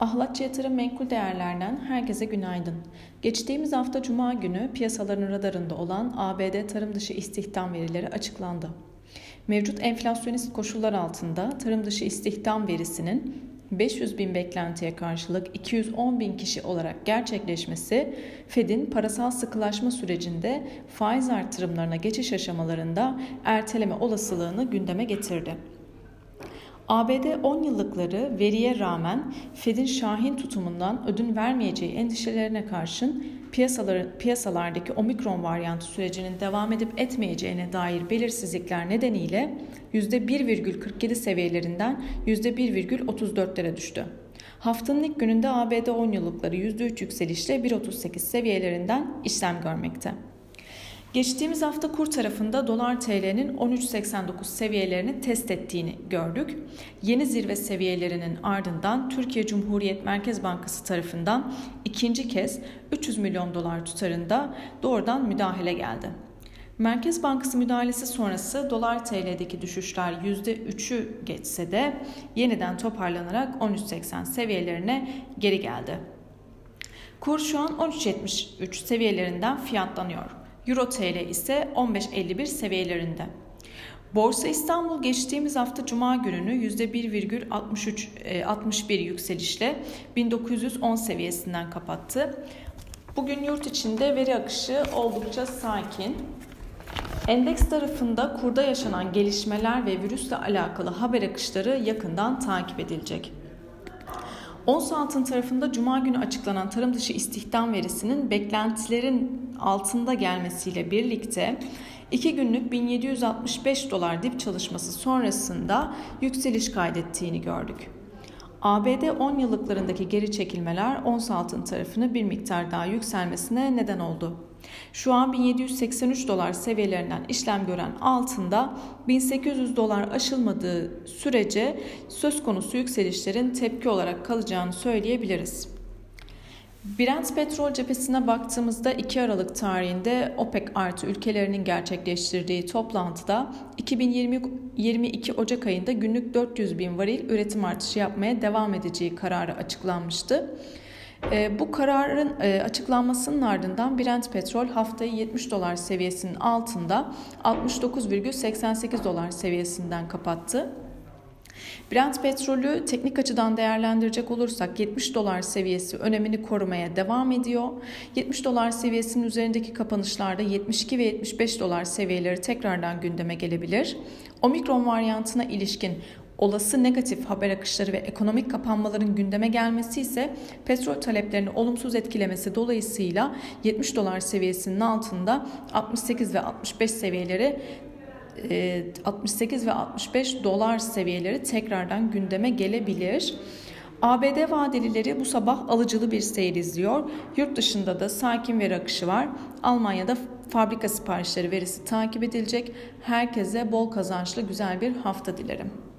Ahlatçı Yatırım Menkul Değerler'den herkese günaydın. Geçtiğimiz hafta Cuma günü piyasaların radarında olan ABD tarım dışı istihdam verileri açıklandı. Mevcut enflasyonist koşullar altında tarım dışı istihdam verisinin 500 bin beklentiye karşılık 210 bin kişi olarak gerçekleşmesi Fed'in parasal sıkılaşma sürecinde faiz artırımlarına geçiş aşamalarında erteleme olasılığını gündeme getirdi. ABD 10 yıllıkları veriye rağmen Fed'in şahin tutumundan ödün vermeyeceği endişelerine karşın piyasalar, piyasalardaki omikron varyantı sürecinin devam edip etmeyeceğine dair belirsizlikler nedeniyle %1,47 seviyelerinden %1,34'lere düştü. Haftanın ilk gününde ABD 10 yıllıkları %3 yükselişle 1.38 seviyelerinden işlem görmekte. Geçtiğimiz hafta kur tarafında dolar TL'nin 13.89 seviyelerini test ettiğini gördük. Yeni zirve seviyelerinin ardından Türkiye Cumhuriyet Merkez Bankası tarafından ikinci kez 300 milyon dolar tutarında doğrudan müdahale geldi. Merkez Bankası müdahalesi sonrası dolar TL'deki düşüşler %3'ü geçse de yeniden toparlanarak 13.80 seviyelerine geri geldi. Kur şu an 13.73 seviyelerinden fiyatlanıyor. Euro TL ise 15.51 seviyelerinde. Borsa İstanbul geçtiğimiz hafta Cuma gününü %1,63 61 e, yükselişle 1910 seviyesinden kapattı. Bugün yurt içinde veri akışı oldukça sakin. Endeks tarafında kurda yaşanan gelişmeler ve virüsle alakalı haber akışları yakından takip edilecek. Ons altın tarafında Cuma günü açıklanan tarım dışı istihdam verisinin beklentilerin altında gelmesiyle birlikte 2 günlük 1765 dolar dip çalışması sonrasında yükseliş kaydettiğini gördük. ABD 10 yıllıklarındaki geri çekilmeler ons altın tarafını bir miktar daha yükselmesine neden oldu. Şu an 1783 dolar seviyelerinden işlem gören altında 1800 dolar aşılmadığı sürece söz konusu yükselişlerin tepki olarak kalacağını söyleyebiliriz. Brent petrol cephesine baktığımızda 2 Aralık tarihinde OPEC artı ülkelerinin gerçekleştirdiği toplantıda 2022 Ocak ayında günlük 400 bin varil üretim artışı yapmaya devam edeceği kararı açıklanmıştı. E, bu kararın e, açıklanmasının ardından Brent petrol haftayı 70 dolar seviyesinin altında 69,88 dolar seviyesinden kapattı. Brent petrolü teknik açıdan değerlendirecek olursak 70 dolar seviyesi önemini korumaya devam ediyor. 70 dolar seviyesinin üzerindeki kapanışlarda 72 ve 75 dolar seviyeleri tekrardan gündeme gelebilir. Omikron varyantına ilişkin olası negatif haber akışları ve ekonomik kapanmaların gündeme gelmesi ise petrol taleplerini olumsuz etkilemesi dolayısıyla 70 dolar seviyesinin altında 68 ve 65 seviyeleri 68 ve 65 dolar seviyeleri tekrardan gündeme gelebilir. ABD vadelileri bu sabah alıcılı bir seyir izliyor. Yurt dışında da sakin veri akışı var. Almanya'da fabrika siparişleri verisi takip edilecek. Herkese bol kazançlı güzel bir hafta dilerim.